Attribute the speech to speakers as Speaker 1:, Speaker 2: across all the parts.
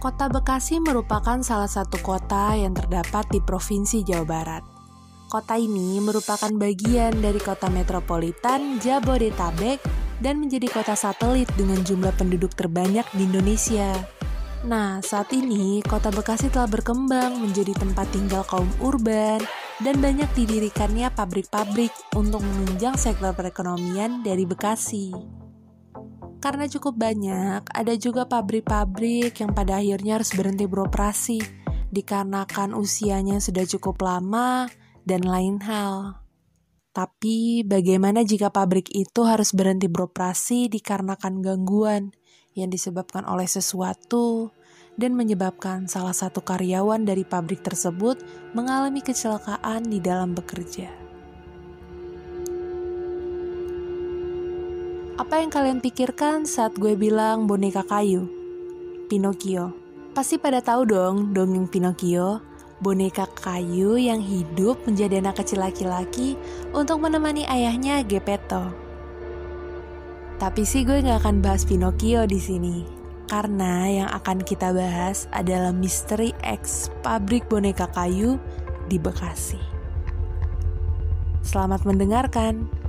Speaker 1: Kota Bekasi merupakan salah satu kota yang terdapat di Provinsi Jawa Barat. Kota ini merupakan bagian dari kota metropolitan Jabodetabek dan menjadi kota satelit dengan jumlah penduduk terbanyak di Indonesia. Nah, saat ini kota Bekasi telah berkembang menjadi tempat tinggal kaum urban dan banyak didirikannya pabrik-pabrik untuk menunjang sektor perekonomian dari Bekasi. Karena cukup banyak, ada juga pabrik-pabrik yang pada akhirnya harus berhenti beroperasi dikarenakan usianya sudah cukup lama dan lain hal. Tapi bagaimana jika pabrik itu harus berhenti beroperasi dikarenakan gangguan yang disebabkan oleh sesuatu dan menyebabkan salah satu karyawan dari pabrik tersebut mengalami kecelakaan di dalam bekerja? Apa yang kalian pikirkan saat gue bilang boneka kayu? Pinocchio. Pasti pada tahu dong dongeng Pinocchio, boneka kayu yang hidup menjadi anak kecil laki-laki untuk menemani ayahnya Gepetto. Tapi sih gue gak akan bahas Pinocchio di sini, karena yang akan kita bahas adalah misteri X pabrik boneka kayu di Bekasi. Selamat mendengarkan.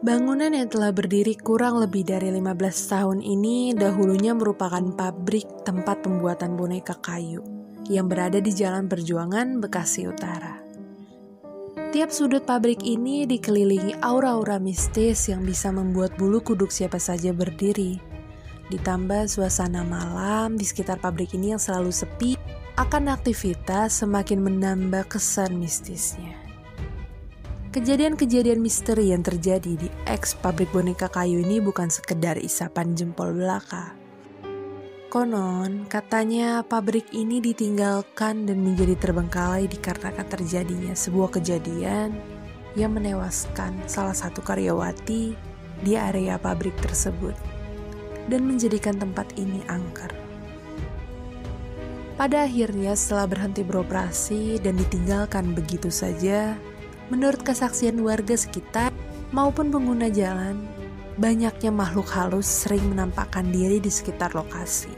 Speaker 1: Bangunan yang telah berdiri kurang lebih dari 15 tahun ini dahulunya merupakan pabrik tempat pembuatan boneka kayu yang berada di Jalan Perjuangan, Bekasi Utara. Tiap sudut pabrik ini dikelilingi aura-aura mistis yang bisa membuat bulu kuduk siapa saja berdiri. Ditambah suasana malam di sekitar pabrik ini yang selalu sepi, akan aktivitas semakin menambah kesan mistisnya. Kejadian-kejadian misteri yang terjadi di ex pabrik boneka kayu ini bukan sekedar isapan jempol belaka. Konon, katanya pabrik ini ditinggalkan dan menjadi terbengkalai dikarenakan terjadinya sebuah kejadian yang menewaskan salah satu karyawati di area pabrik tersebut dan menjadikan tempat ini angker. Pada akhirnya setelah berhenti beroperasi dan ditinggalkan begitu saja, Menurut kesaksian warga sekitar maupun pengguna jalan, banyaknya makhluk halus sering menampakkan diri di sekitar lokasi.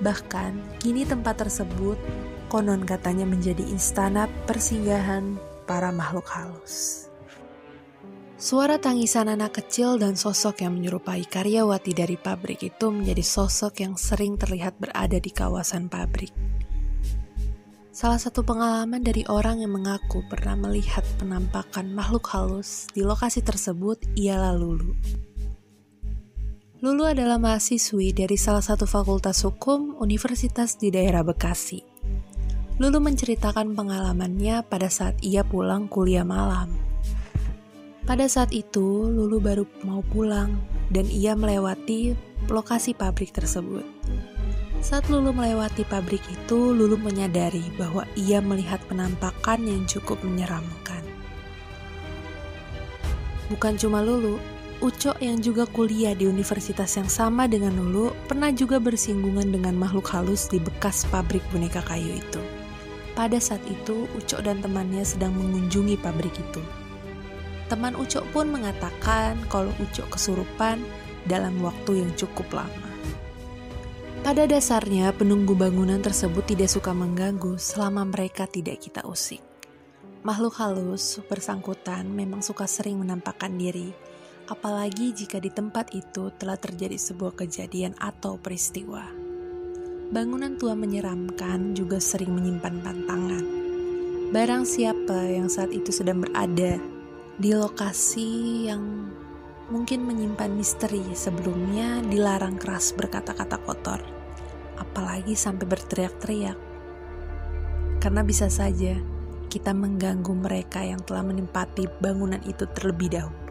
Speaker 1: Bahkan, kini tempat tersebut konon katanya menjadi istana persinggahan para makhluk halus. Suara tangisan anak kecil dan sosok yang menyerupai karyawati dari pabrik itu menjadi sosok yang sering terlihat berada di kawasan pabrik. Salah satu pengalaman dari orang yang mengaku pernah melihat penampakan makhluk halus di lokasi tersebut ialah Lulu. Lulu adalah mahasiswi dari salah satu fakultas hukum universitas di daerah Bekasi. Lulu menceritakan pengalamannya pada saat ia pulang kuliah malam. Pada saat itu, Lulu baru mau pulang dan ia melewati lokasi pabrik tersebut. Saat Lulu melewati pabrik itu, Lulu menyadari bahwa ia melihat penampakan yang cukup menyeramkan. Bukan cuma Lulu, Uco yang juga kuliah di universitas yang sama dengan Lulu pernah juga bersinggungan dengan makhluk halus di bekas pabrik boneka kayu itu. Pada saat itu, Uco dan temannya sedang mengunjungi pabrik itu. Teman Uco pun mengatakan kalau Uco kesurupan dalam waktu yang cukup lama. Pada dasarnya, penunggu bangunan tersebut tidak suka mengganggu selama mereka tidak kita usik. Makhluk halus bersangkutan memang suka sering menampakkan diri, apalagi jika di tempat itu telah terjadi sebuah kejadian atau peristiwa. Bangunan tua menyeramkan juga sering menyimpan pantangan. Barang siapa yang saat itu sedang berada di lokasi yang mungkin menyimpan misteri sebelumnya dilarang keras berkata-kata kotor apalagi sampai berteriak-teriak. Karena bisa saja kita mengganggu mereka yang telah menempati bangunan itu terlebih dahulu.